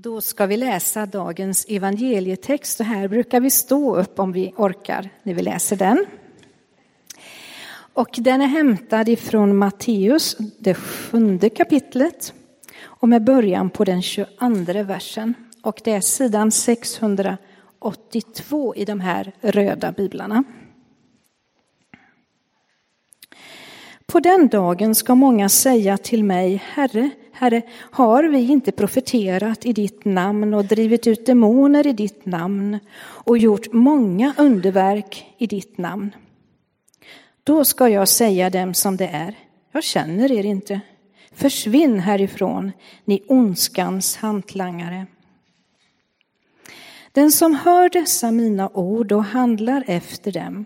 Då ska vi läsa dagens evangelietext och här brukar vi stå upp om vi orkar när vi läser den. Och den är hämtad ifrån Matteus, det sjunde kapitlet och med början på den 22 versen. Och det är sidan 682 i de här röda biblarna. På den dagen ska många säga till mig, Herre, Herre, har vi inte profeterat i ditt namn och drivit ut demoner i ditt namn och gjort många underverk i ditt namn? Då ska jag säga dem som det är, jag känner er inte. Försvinn härifrån, ni ondskans hantlangare. Den som hör dessa mina ord och handlar efter dem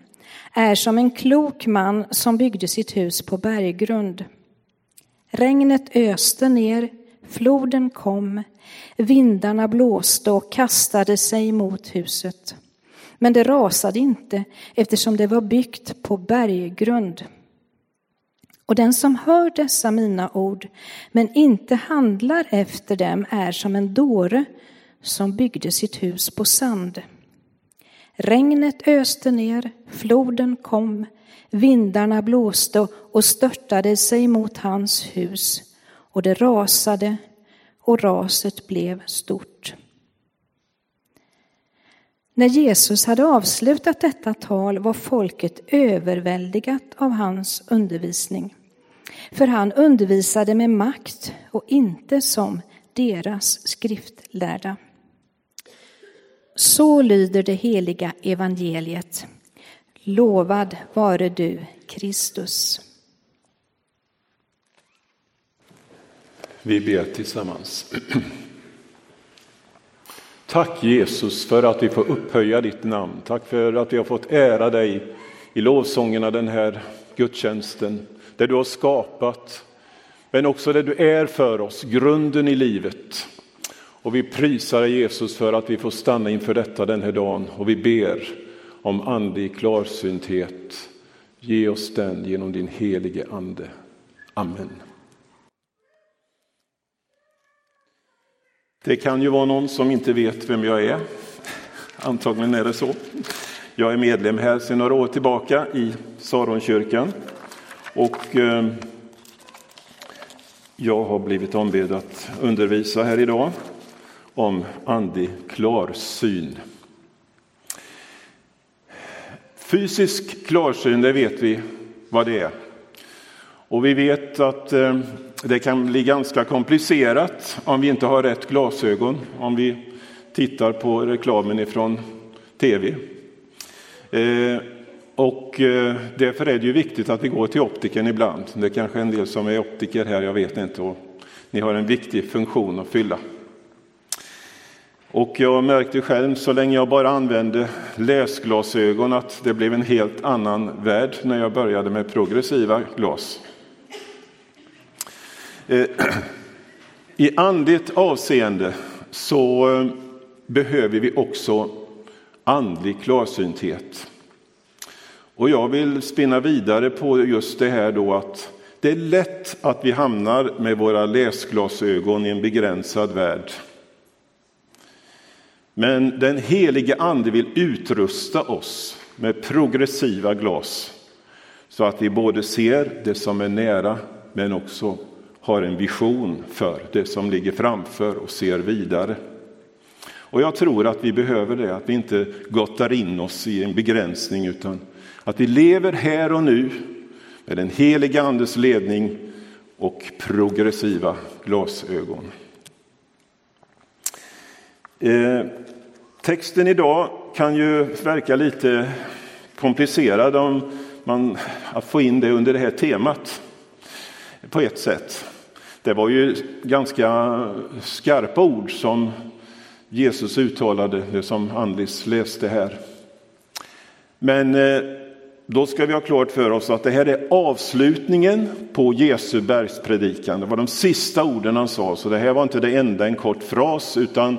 är som en klok man som byggde sitt hus på berggrund. Regnet öste ner, floden kom, vindarna blåste och kastade sig mot huset. Men det rasade inte eftersom det var byggt på berggrund. Och den som hör dessa mina ord men inte handlar efter dem är som en dåre som byggde sitt hus på sand. Regnet öste ner, floden kom, vindarna blåste och störtade sig mot hans hus och det rasade och raset blev stort. När Jesus hade avslutat detta tal var folket överväldigat av hans undervisning. För han undervisade med makt och inte som deras skriftlärda. Så lyder det heliga evangeliet. Lovad vare du, Kristus. Vi ber tillsammans. Tack Jesus för att vi får upphöja ditt namn. Tack för att vi har fått ära dig i lovsångerna den här gudstjänsten. Det du har skapat, men också det du är för oss, grunden i livet. Och vi prisar dig Jesus för att vi får stanna inför detta den här dagen och vi ber om andlig klarsynthet. Ge oss den genom din helige Ande. Amen. Det kan ju vara någon som inte vet vem jag är. Antagligen är det så. Jag är medlem här sedan några år tillbaka i Saronkyrkan. Och eh, jag har blivit ombedd att undervisa här idag om andlig klarsyn. Fysisk klarsyn, det vet vi vad det är. Och vi vet att eh, det kan bli ganska komplicerat om vi inte har rätt glasögon, om vi tittar på reklamen ifrån tv. Eh, och eh, därför är det ju viktigt att vi går till optiken ibland. Det är kanske en del som är optiker här, jag vet inte. Och ni har en viktig funktion att fylla. Och jag märkte själv så länge jag bara använde läsglasögon att det blev en helt annan värld när jag började med progressiva glas. Eh, I andligt avseende så eh, behöver vi också andlig klarsynthet. Och jag vill spinna vidare på just det här då att det är lätt att vi hamnar med våra läsglasögon i en begränsad värld. Men den helige Ande vill utrusta oss med progressiva glas så att vi både ser det som är nära men också har en vision för det som ligger framför och ser vidare. Och jag tror att vi behöver det, att vi inte gottar in oss i en begränsning utan att vi lever här och nu med den heliga Andes ledning och progressiva glasögon. Eh, texten idag kan ju verka lite komplicerad om man, att få in det under det här temat på ett sätt. Det var ju ganska skarpa ord som Jesus uttalade, det som Andlis läste här. Men eh, då ska vi ha klart för oss att det här är avslutningen på Jesu bergspredikan. Det var de sista orden han sa, så det här var inte det enda, en kort fras, utan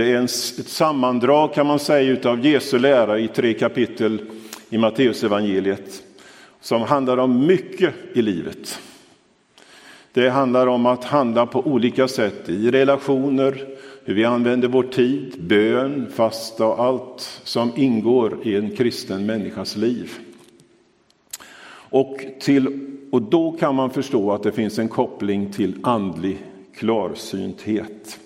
det är en, ett sammandrag kan man säga av Jesu lära i tre kapitel i Matteusevangeliet som handlar om mycket i livet. Det handlar om att handla på olika sätt i relationer, hur vi använder vår tid, bön, fasta och allt som ingår i en kristen människas liv. Och, till, och då kan man förstå att det finns en koppling till andlig klarsynthet.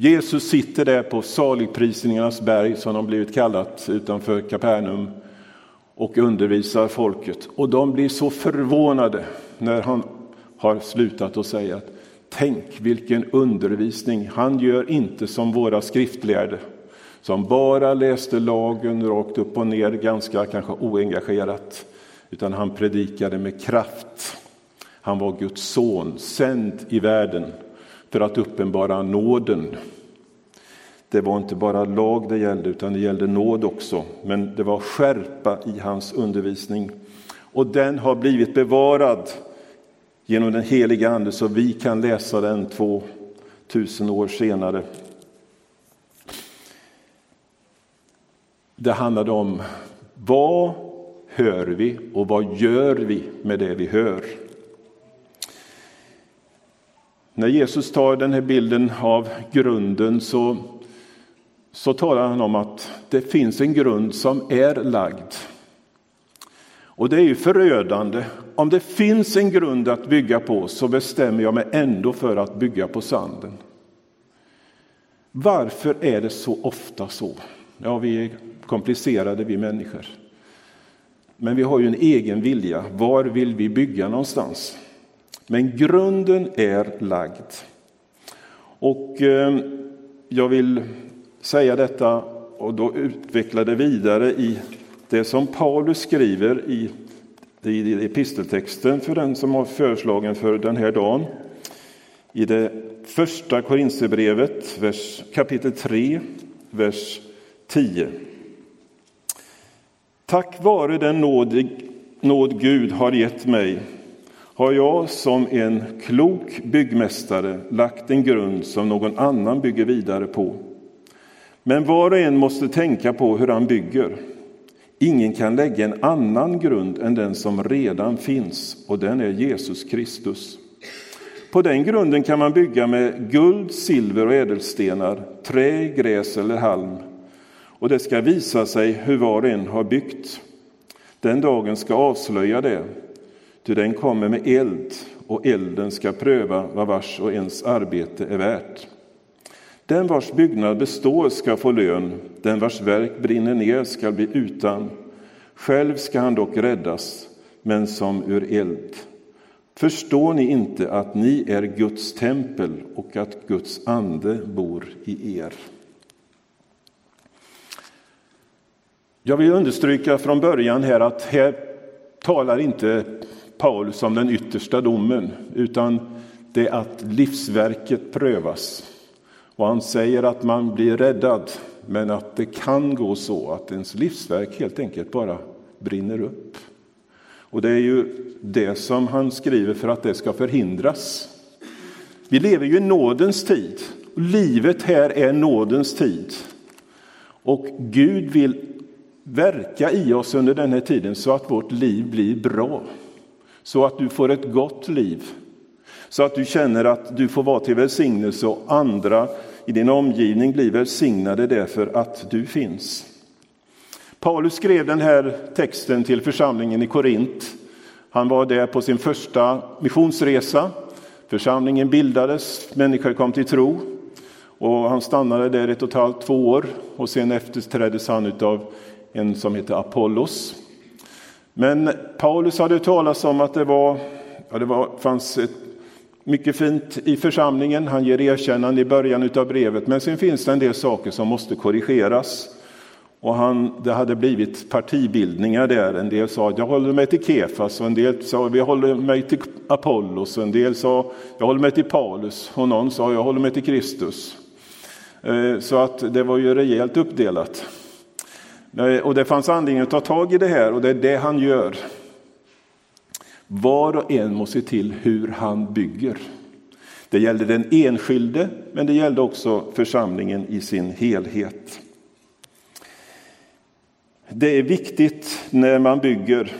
Jesus sitter där på saligprisningarnas berg som de blivit kallat utanför Kapernaum och undervisar folket. Och de blir så förvånade när han har slutat och säger att tänk vilken undervisning. Han gör inte som våra skriftlärde som bara läste lagen rakt upp och ner, ganska kanske oengagerat, utan han predikade med kraft. Han var Guds son, sänd i världen för att uppenbara nåden. Det var inte bara lag det gällde, utan det gällde nåd också. Men det var skärpa i hans undervisning. Och den har blivit bevarad genom den heliga Ande så vi kan läsa den två tusen år senare. Det handlade om vad hör vi och vad gör vi med det vi hör? När Jesus tar den här bilden av grunden så, så talar han om att det finns en grund som är lagd. Och det är ju förödande. Om det finns en grund att bygga på så bestämmer jag mig ändå för att bygga på sanden. Varför är det så ofta så? Ja, vi är komplicerade vi människor. Men vi har ju en egen vilja. Var vill vi bygga någonstans? Men grunden är lagd. Och eh, jag vill säga detta och då utveckla det vidare i det som Paulus skriver i, i episteltexten för den som har föreslagen för den här dagen. I det första Korinthierbrevet, kapitel 3, vers 10. Tack vare den nåd, nåd Gud har gett mig har jag som en klok byggmästare lagt en grund som någon annan bygger vidare på. Men var och en måste tänka på hur han bygger. Ingen kan lägga en annan grund än den som redan finns, och den är Jesus Kristus. På den grunden kan man bygga med guld, silver och ädelstenar, trä, gräs eller halm. Och det ska visa sig hur var och en har byggt. Den dagen ska avslöja det, ty den kommer med eld och elden ska pröva vad vars och ens arbete är värt. Den vars byggnad består ska få lön, den vars verk brinner ner ska bli utan. Själv ska han dock räddas, men som ur eld. Förstår ni inte att ni är Guds tempel och att Guds ande bor i er? Jag vill understryka från början här att här talar inte Paulus om den yttersta domen, utan det är att livsverket prövas. Och han säger att man blir räddad, men att det kan gå så att ens livsverk helt enkelt bara brinner upp. Och det är ju det som han skriver för att det ska förhindras. Vi lever ju i nådens tid. Livet här är nådens tid. Och Gud vill verka i oss under den här tiden så att vårt liv blir bra. Så att du får ett gott liv. Så att du känner att du får vara till välsignelse och andra i din omgivning blir välsignade därför att du finns. Paulus skrev den här texten till församlingen i Korint. Han var där på sin första missionsresa. Församlingen bildades, människor kom till tro och han stannade där ett och ett halvt, två år och sen efterträddes han av en som heter Apollos. Men Paulus hade talat om att det, var, ja, det var, fanns ett mycket fint i församlingen. Han ger erkännande i början av brevet, men sen finns det en del saker som måste korrigeras. Och han, det hade blivit partibildningar där. En del sa att jag håller mig till Kefas, och en del sa jag håller mig till Apollos, och en del sa jag håller mig till Paulus, och någon sa jag håller mig till Kristus. Eh, så att det var ju rejält uppdelat. Och det fanns anledning att ta tag i det här och det är det han gör. Var och en måste se till hur han bygger. Det gällde den enskilde, men det gällde också församlingen i sin helhet. Det är viktigt när man bygger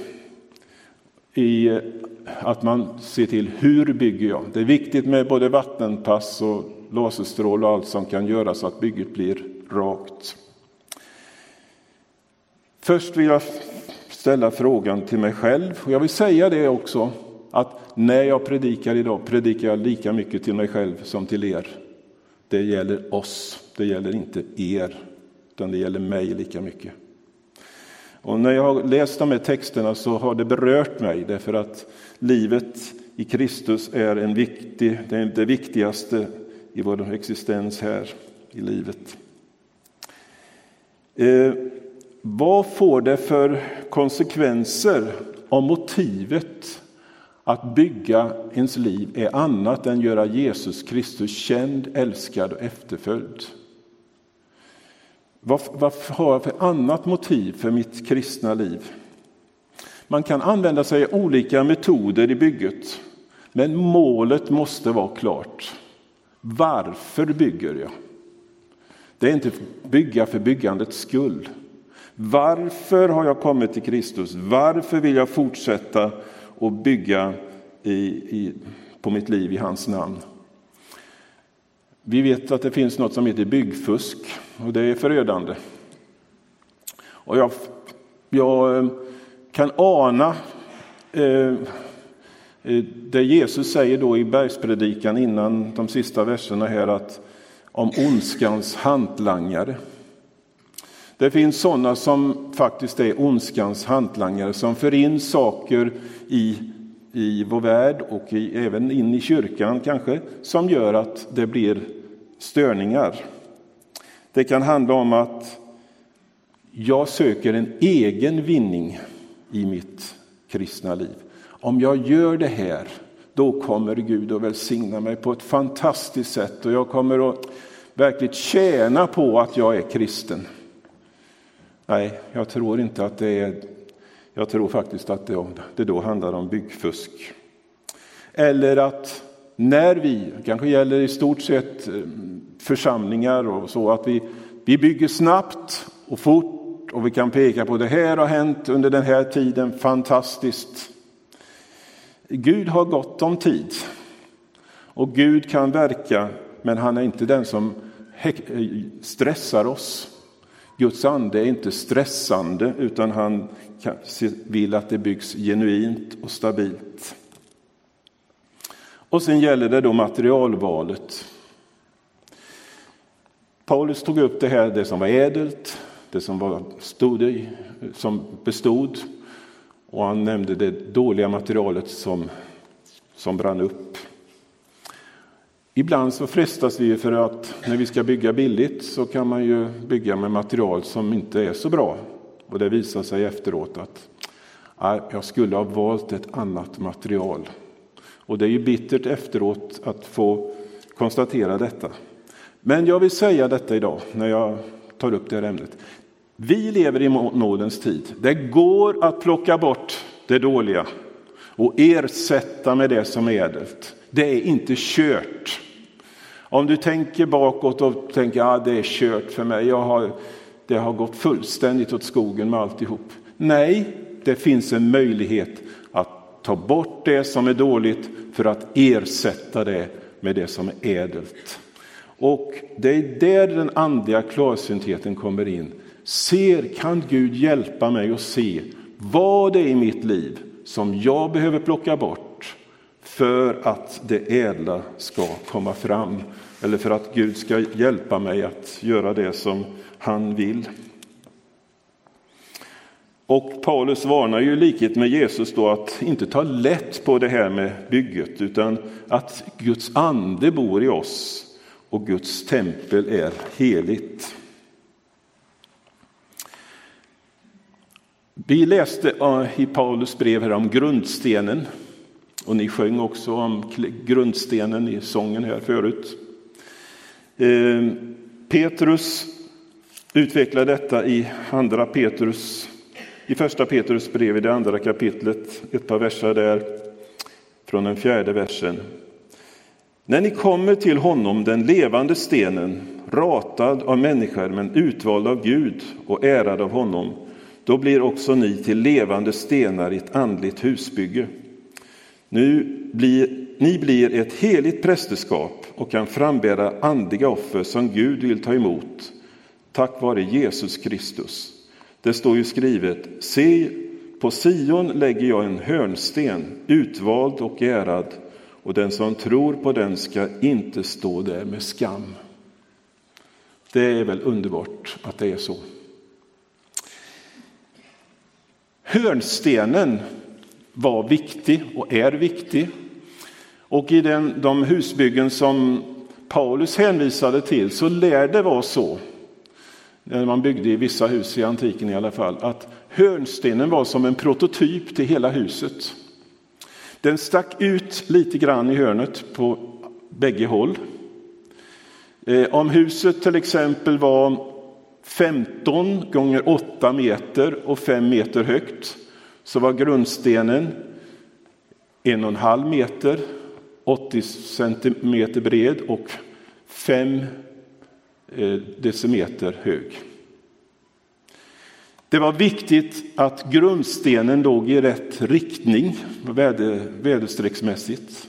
i att man ser till hur bygger jag. Det är viktigt med både vattenpass och laserstrål och allt som kan göra så att bygget blir rakt. Först vill jag ställa frågan till mig själv och jag vill säga det också att när jag predikar idag predikar jag lika mycket till mig själv som till er. Det gäller oss, det gäller inte er, utan det gäller mig lika mycket. Och när jag har läst de här texterna så har det berört mig därför att livet i Kristus är, en viktig, det, är det viktigaste i vår existens här i livet. Eh, vad får det för konsekvenser om motivet att bygga ens liv är annat än göra Jesus Kristus känd, älskad och efterföljd? Vad, vad har jag för annat motiv för mitt kristna liv? Man kan använda sig av olika metoder i bygget, men målet måste vara klart. Varför bygger jag? Det är inte bygga för byggandets skull. Varför har jag kommit till Kristus? Varför vill jag fortsätta att bygga i, i, på mitt liv i hans namn? Vi vet att det finns något som heter byggfusk och det är förödande. Och jag, jag eh, kan ana eh, eh, det Jesus säger då i bergspredikan innan de sista verserna här att om ondskans hantlangare. Det finns sådana som faktiskt är ondskans hantlangare som för in saker i, i vår värld och i, även in i kyrkan kanske som gör att det blir störningar. Det kan handla om att jag söker en egen vinning i mitt kristna liv. Om jag gör det här, då kommer Gud att välsigna mig på ett fantastiskt sätt och jag kommer att verkligen tjäna på att jag är kristen. Nej, jag tror inte att det är jag tror faktiskt att det, då handlar om byggfusk. Eller att när vi, kanske gäller i stort sett eh, församlingar och så, att vi, vi bygger snabbt och fort och vi kan peka på det här har hänt under den här tiden, fantastiskt. Gud har gott om tid och Gud kan verka, men han är inte den som eh, stressar oss. Guds ande är inte stressande utan han vill att det byggs genuint och stabilt. Och sen gäller det då materialvalet. Paulus tog upp det här, det som var ädelt, det som, var, stod i, som bestod och han nämnde det dåliga materialet som, som brann upp. Ibland så frestas vi för att när vi ska bygga billigt så kan man ju bygga med material som inte är så bra. Och det visar sig efteråt att jag skulle ha valt ett annat material. Och det är ju bittert efteråt att få konstatera detta. Men jag vill säga detta idag när jag tar upp det här ämnet. Vi lever i nådens tid. Det går att plocka bort det dåliga och ersätta med det som är ädelt. Det är inte kört. Om du tänker bakåt och tänker att ah, det är kört för mig, jag har, det har gått fullständigt åt skogen med alltihop. Nej, det finns en möjlighet att ta bort det som är dåligt för att ersätta det med det som är ädelt. Och det är där den andliga klarsyntheten kommer in. Ser, kan Gud hjälpa mig att se vad det är i mitt liv som jag behöver plocka bort för att det ädla ska komma fram. Eller för att Gud ska hjälpa mig att göra det som han vill. Och Paulus varnar ju i likhet med Jesus då att inte ta lätt på det här med bygget utan att Guds ande bor i oss och Guds tempel är heligt. Vi läste eh, i Paulus brev här om grundstenen och ni sjöng också om grundstenen i sången här förut. Ehm, Petrus utvecklar detta i andra Petrus, i första Petrus brev i det andra kapitlet, ett par verser där från den fjärde versen. När ni kommer till honom, den levande stenen, ratad av människor men utvald av Gud och ärad av honom, då blir också ni till levande stenar i ett andligt husbygge. Nu blir, ni blir ett heligt prästerskap och kan frambära andliga offer som Gud vill ta emot tack vare Jesus Kristus. Det står ju skrivet, se på Sion lägger jag en hörnsten, utvald och ärad, och den som tror på den ska inte stå där med skam. Det är väl underbart att det är så. Hörnstenen var viktig och är viktig. Och i den, de husbyggen som Paulus hänvisade till så lär det vara så, när man byggde i vissa hus i antiken i alla fall, att hörnstenen var som en prototyp till hela huset. Den stack ut lite grann i hörnet på bägge håll. Eh, om huset till exempel var 15 gånger 8 meter och 5 meter högt så var grundstenen en och en halv meter, 80 centimeter bred och 5 eh, decimeter hög. Det var viktigt att grundstenen låg i rätt riktning väder, väderstrecksmässigt.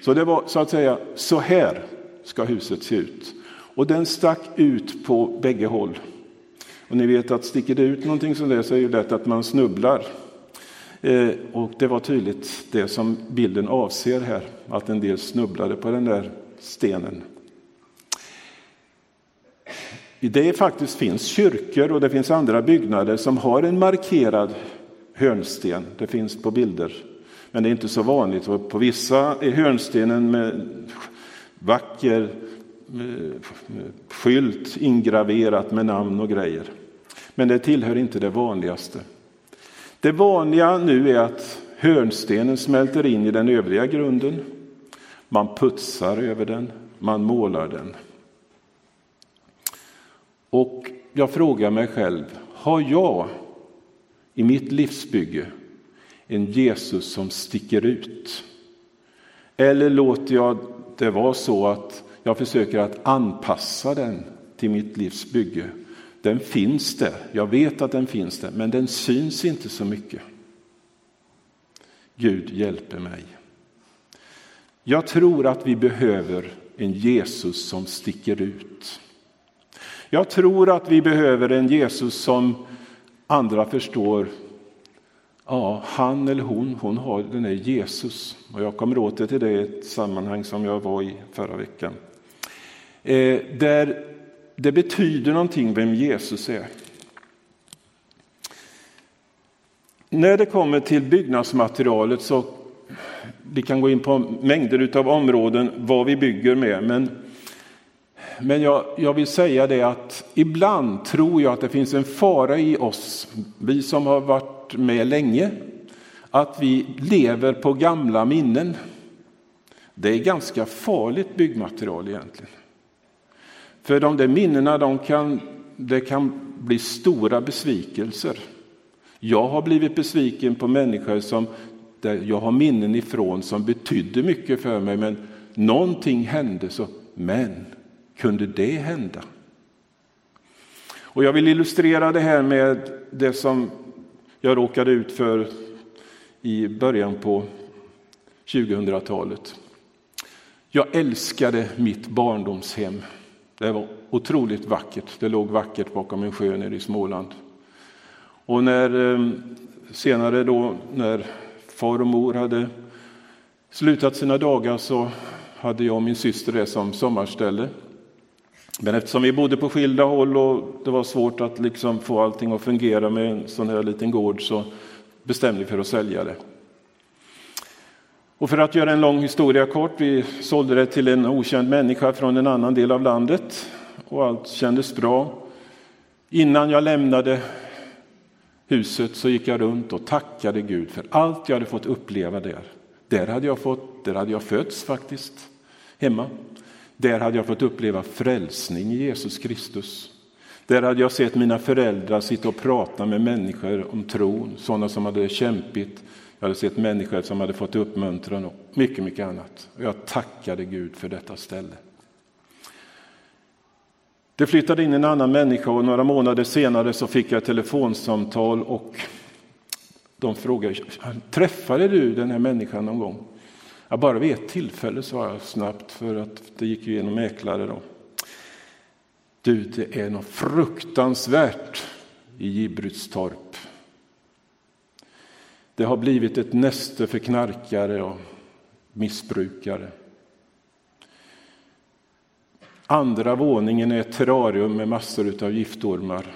Så det var så att säga, så här ska huset se ut. Och den stack ut på bägge håll. Och ni vet att sticker det ut någonting sådär där så är det lätt att man snubblar. Eh, och det var tydligt det som bilden avser här, att en del snubblade på den där stenen. Det faktiskt finns kyrkor och det finns andra byggnader som har en markerad hörnsten. Det finns på bilder, men det är inte så vanligt. Och på vissa är hörnstenen med vacker eh, skylt ingraverat med namn och grejer. Men det tillhör inte det vanligaste. Det vanliga nu är att hörnstenen smälter in i den övriga grunden. Man putsar över den, man målar den. Och jag frågar mig själv, har jag i mitt livsbygge en Jesus som sticker ut? Eller låter jag det vara så att jag försöker att anpassa den till mitt livs bygge. Den finns där, jag vet att den finns där, men den syns inte så mycket. Gud hjälper mig. Jag tror att vi behöver en Jesus som sticker ut. Jag tror att vi behöver en Jesus som andra förstår. Ja, han eller hon, hon har den där Jesus. Och jag kommer åter till det i ett sammanhang som jag var i förra veckan. Eh, där det betyder någonting vem Jesus är. När det kommer till byggnadsmaterialet så vi kan gå in på mängder av områden vad vi bygger med. Men, men jag, jag vill säga det att ibland tror jag att det finns en fara i oss, vi som har varit med länge, att vi lever på gamla minnen. Det är ganska farligt byggmaterial egentligen. För de där minnena, de kan, det kan bli stora besvikelser. Jag har blivit besviken på människor som där jag har minnen ifrån som betydde mycket för mig, men någonting hände så, men kunde det hända? Och jag vill illustrera det här med det som jag råkade ut för i början på 2000-talet. Jag älskade mitt barndomshem. Det var otroligt vackert. Det låg vackert bakom en sjö nere i Småland. Och när, eh, senare då, när far och mor hade slutat sina dagar så hade jag och min syster det som sommarställe. Men eftersom vi bodde på skilda håll och det var svårt att liksom få allting att fungera med en sån här liten gård så bestämde vi för att sälja det. Och för att göra en lång historia kort, vi sålde det till en okänd människa från en annan del av landet och allt kändes bra. Innan jag lämnade huset så gick jag runt och tackade Gud för allt jag hade fått uppleva där. Där hade jag, fått, där hade jag fötts faktiskt, hemma. Där hade jag fått uppleva frälsning i Jesus Kristus. Där hade jag sett mina föräldrar sitta och prata med människor om tron, sådana som hade kämpit jag hade sett människor som hade fått uppmuntran och mycket, mycket annat. Och jag tackade Gud för detta ställe. Det flyttade in en annan människa och några månader senare så fick jag ett telefonsamtal och de frågade, träffade du den här människan någon gång? Ja, bara vid ett tillfälle sa jag snabbt, för att det gick ju genom mäklare då. Du, det är något fruktansvärt i Gibrytstorp. Det har blivit ett näste för knarkare och missbrukare. Andra våningen är ett terrarium med massor av giftormar.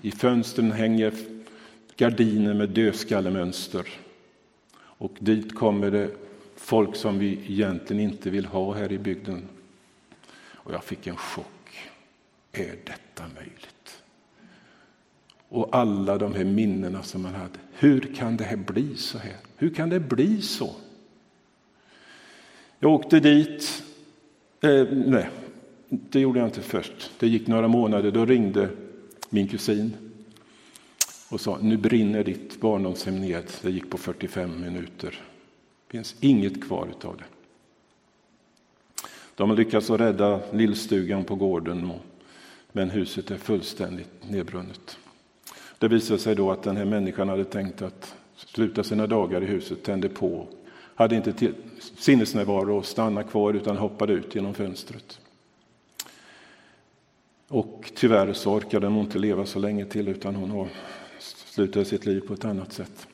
I fönstren hänger gardiner med dödskallemönster. Och dit kommer det folk som vi egentligen inte vill ha här i bygden. Och jag fick en chock. Är detta möjligt? Och alla de här minnena som man hade. Hur kan det här bli så här? Hur kan det bli så? Jag åkte dit. Eh, nej, det gjorde jag inte först. Det gick några månader. Då ringde min kusin och sa nu brinner ditt barndomshem ned. Det gick på 45 minuter. Det finns inget kvar av det. De har lyckats rädda lillstugan på gården men huset är fullständigt nedbrunnet. Det visade sig då att den här människan hade tänkt att sluta sina dagar i huset, tände på, hade inte till, sinnesnärvaro och stanna kvar utan hoppade ut genom fönstret. Och tyvärr så orkade hon inte leva så länge till utan hon slutade sitt liv på ett annat sätt.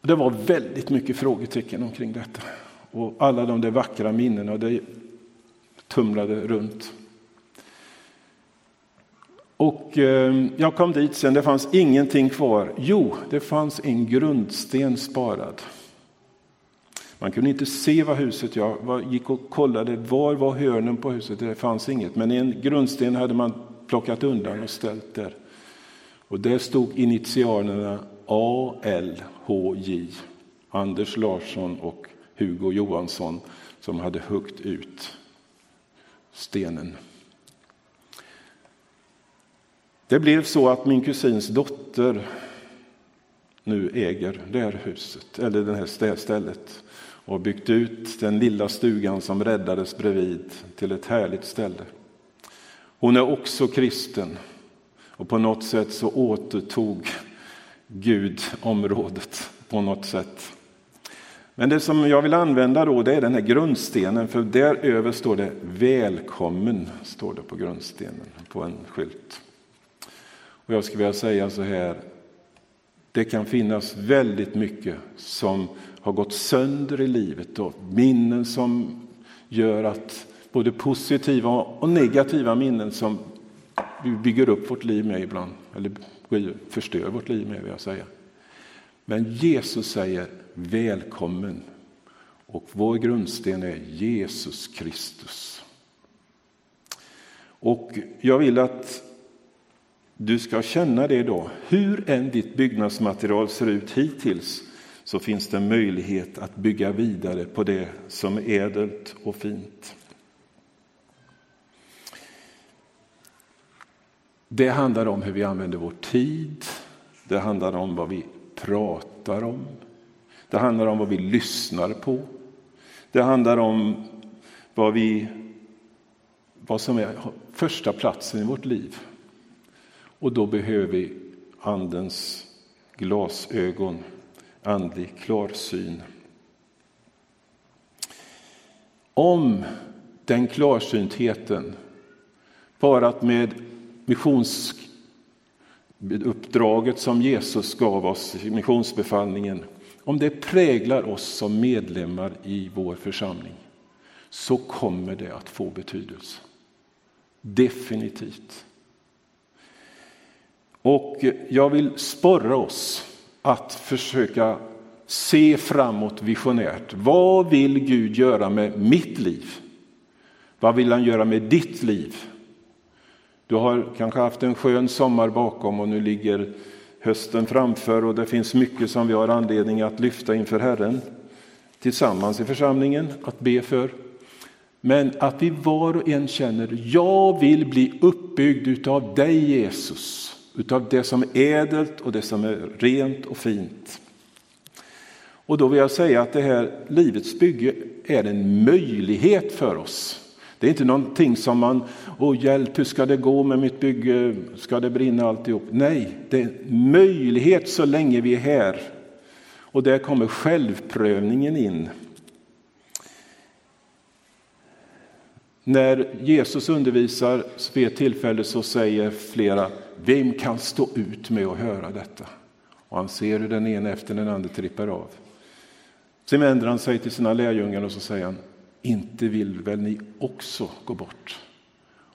Det var väldigt mycket frågetecken omkring detta. Och alla de där vackra minnena, det tumlade runt. Och ehm, jag kom dit sen, det fanns ingenting kvar. Jo, det fanns en grundsten sparad. Man kunde inte se vad huset Jag gick och kollade var var hörnen på huset. Det fanns inget, men en grundsten hade man plockat undan och ställt där. Och där stod initialerna ALHJ, Anders Larsson och Hugo Johansson som hade huggt ut stenen. Det blev så att min kusins dotter nu äger det här huset, eller det här stället och byggt ut den lilla stugan som räddades bredvid till ett härligt ställe. Hon är också kristen och på något sätt så återtog Gud området på något sätt. Men det som jag vill använda då det är den här grundstenen för där över står det välkommen står det på grundstenen på en skylt. Och jag skulle vilja säga så här. Det kan finnas väldigt mycket som har gått sönder i livet och minnen som gör att både positiva och negativa minnen som vi bygger upp vårt liv med ibland, eller förstör vårt liv med vill jag säga. Men Jesus säger välkommen och vår grundsten är Jesus Kristus. Och jag vill att du ska känna det då, hur än ditt byggnadsmaterial ser ut hittills så finns det möjlighet att bygga vidare på det som är ädelt och fint. Det handlar om hur vi använder vår tid, det handlar om vad vi pratar om, det handlar om vad vi lyssnar på, det handlar om vad, vi, vad som är första platsen i vårt liv. Och då behöver vi Andens glasögon, andlig klarsyn. Om den klarsyntheten parat med missionsuppdraget som Jesus gav oss, missionsbefallningen, om det präglar oss som medlemmar i vår församling så kommer det att få betydelse. Definitivt. Och jag vill sporra oss att försöka se framåt visionärt. Vad vill Gud göra med mitt liv? Vad vill han göra med ditt liv? Du har kanske haft en skön sommar bakom och nu ligger hösten framför och det finns mycket som vi har anledning att lyfta inför Herren tillsammans i församlingen, att be för. Men att vi var och en känner, jag vill bli uppbyggd utav dig Jesus utav det som är ädelt och det som är rent och fint. Och då vill jag säga att det här livets bygge är en möjlighet för oss. Det är inte någonting som man, åh hjälp, hur ska det gå med mitt bygge, ska det brinna alltihop? Nej, det är en möjlighet så länge vi är här. Och där kommer självprövningen in. När Jesus undervisar vid ett tillfälle så säger flera, vem kan stå ut med att höra detta? Och han ser hur den ena efter den andra trippar av. Sen vänder han sig till sina lärjungar och så säger han, inte vill väl ni också gå bort?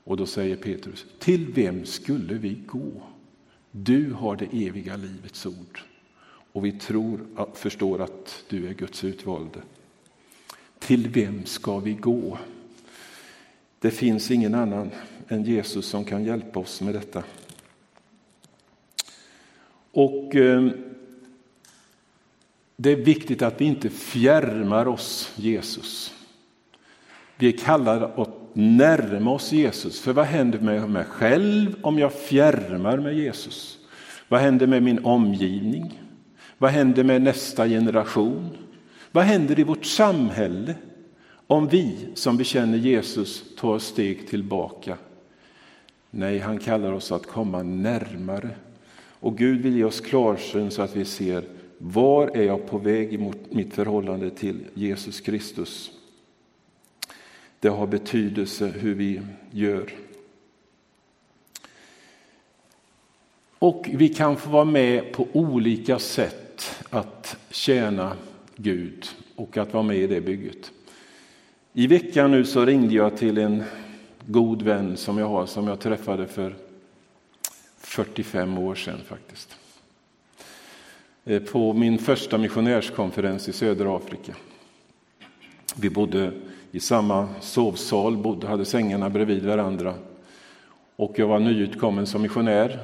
Och då säger Petrus, till vem skulle vi gå? Du har det eviga livets ord och vi tror, förstår att du är Guds utvalde. Till vem ska vi gå? Det finns ingen annan än Jesus som kan hjälpa oss med detta. Och eh, det är viktigt att vi inte fjärmar oss Jesus. Vi är kallade att närma oss Jesus. För vad händer med mig själv om jag fjärmar mig Jesus? Vad händer med min omgivning? Vad händer med nästa generation? Vad händer i vårt samhälle om vi som bekänner Jesus tar steg tillbaka? Nej, han kallar oss att komma närmare. Och Gud vill ge oss klarsyn så att vi ser var är jag på väg mot mitt förhållande till Jesus Kristus. Det har betydelse hur vi gör. Och vi kan få vara med på olika sätt att tjäna Gud och att vara med i det bygget. I veckan nu så ringde jag till en god vän som jag har som jag träffade för 45 år sedan faktiskt. Eh, på min första missionärskonferens i södra Afrika. Vi bodde i samma sovsal, bodde, hade sängarna bredvid varandra. Och jag var nyutkommen som missionär.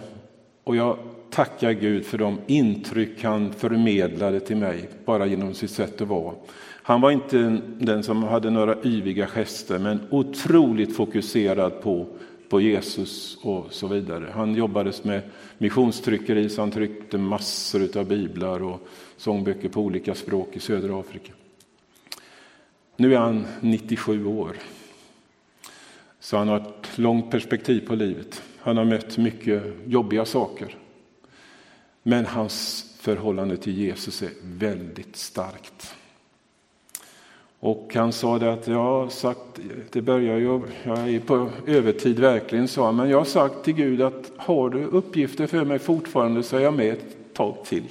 Och jag tackar Gud för de intryck han förmedlade till mig, bara genom sitt sätt att vara. Han var inte den som hade några yviga gester, men otroligt fokuserad på, på Jesus och så vidare. Han jobbade med missionstryckeri, så han tryckte massor av biblar och sångböcker på olika språk i södra Afrika. Nu är han 97 år. Så han har ett långt perspektiv på livet. Han har mött mycket jobbiga saker. Men hans förhållande till Jesus är väldigt starkt. Och han sa det att jag har sagt, det börjar ju, jag är på övertid verkligen, sa han, men jag har sagt till Gud att har du uppgifter för mig fortfarande så är jag med ett tag till.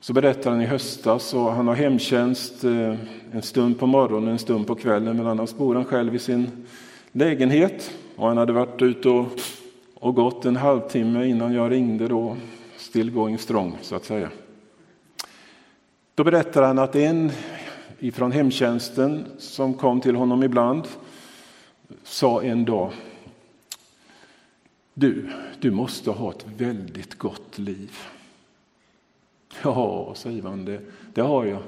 Så berättar han i höstas och han har hemtjänst eh, en stund på morgonen, en stund på kvällen, men annars bor han själv i sin lägenhet. Och han hade varit ute och, och gått en halvtimme innan jag ringde då, still going strong så att säga. Då berättar han att en ifrån hemtjänsten som kom till honom ibland sa en dag Du, du måste ha ett väldigt gott liv. Ja, säger han, det, det har jag.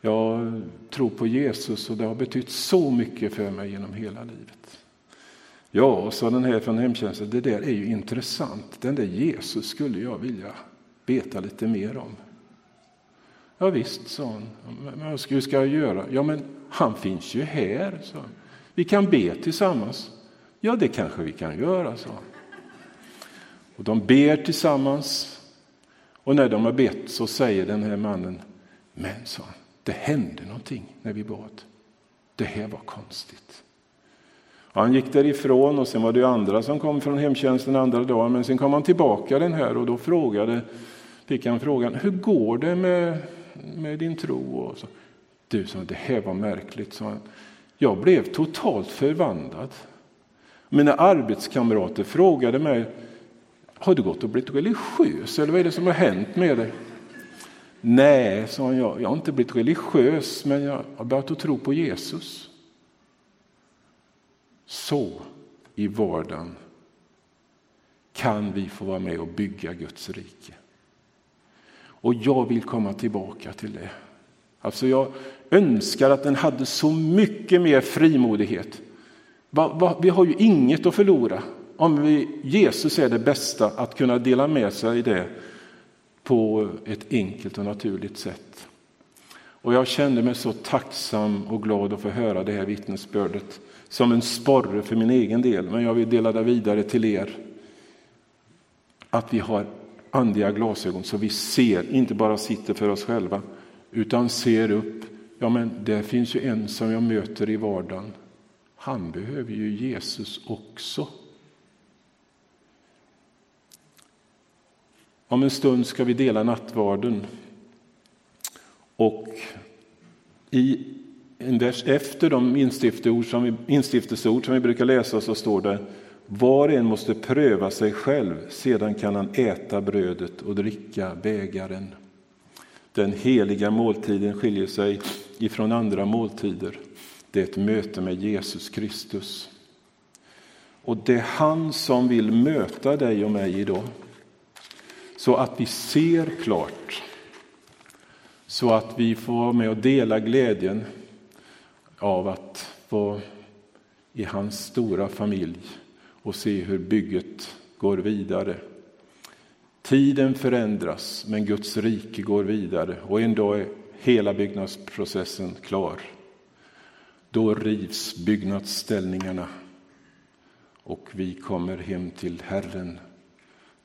Jag tror på Jesus och det har betytt så mycket för mig genom hela livet. Ja, sa den här från hemtjänsten, det där är ju intressant. Den där Jesus skulle jag vilja veta lite mer om. Ja, visst, sa hon. Men hur ska jag göra? Ja, men han finns ju här, sa hon. Vi kan be tillsammans. Ja, det kanske vi kan göra, sa hon. Och de ber tillsammans och när de har bett så säger den här mannen, men sa han, det hände någonting när vi bad. Det här var konstigt. Han gick därifrån och sen var det andra som kom från hemtjänsten andra dagen, men sen kom han tillbaka den här och då frågade, fick han frågan, hur går det med, med din tro? Och så, du sa, det här var märkligt, sa han. Jag blev totalt förvandlad. Mina arbetskamrater frågade mig, har du gått och blivit religiös eller vad är det som har hänt med dig? Nej, sa jag, jag har inte blivit religiös men jag har börjat att tro på Jesus. Så i vardagen kan vi få vara med och bygga Guds rike. Och jag vill komma tillbaka till det. Alltså jag önskar att den hade så mycket mer frimodighet. Vi har ju inget att förlora om vi, Jesus är det bästa att kunna dela med sig det på ett enkelt och naturligt sätt. Och jag kände mig så tacksam och glad att få höra det här vittnesbördet som en sporre för min egen del, men jag vill dela det vidare till er. Att vi har andliga glasögon så vi ser, inte bara sitter för oss själva, utan ser upp Ja, men det finns ju en som jag möter i vardagen. Han behöver ju Jesus också. Om en stund ska vi dela nattvarden. Och i en vers efter de instiftelseord som, vi, instiftelseord som vi brukar läsa så står det var och en måste pröva sig själv, sedan kan han äta brödet och dricka bägaren. Den heliga måltiden skiljer sig ifrån andra måltider. Det är ett möte med Jesus Kristus. Och det är han som vill möta dig och mig idag. Så att vi ser klart. Så att vi får vara med och dela glädjen av att vara i hans stora familj och se hur bygget går vidare. Tiden förändras, men Guds rike går vidare och en dag är hela byggnadsprocessen klar. Då rivs byggnadsställningarna och vi kommer hem till Herren.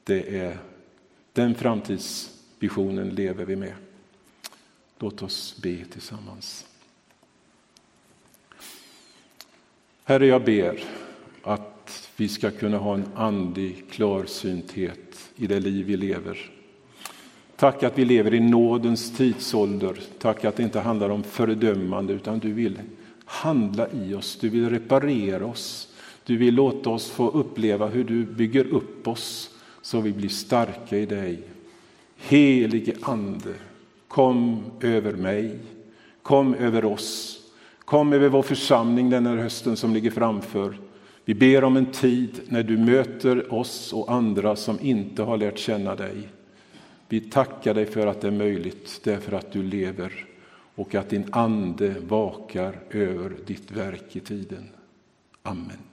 Det är den framtidsvisionen lever vi med. Låt oss be tillsammans. Herre, jag ber att vi ska kunna ha en andlig klarsynthet i det liv vi lever. Tack att vi lever i nådens tidsålder. Tack att det inte handlar om fördömande utan du vill handla i oss, du vill reparera oss. Du vill låta oss få uppleva hur du bygger upp oss så vi blir starka i dig. Helige Ande, kom över mig, kom över oss Kom över vår församling den här hösten som ligger framför. Vi ber om en tid när du möter oss och andra som inte har lärt känna dig. Vi tackar dig för att det är möjligt, därför att du lever och att din ande vakar över ditt verk i tiden. Amen.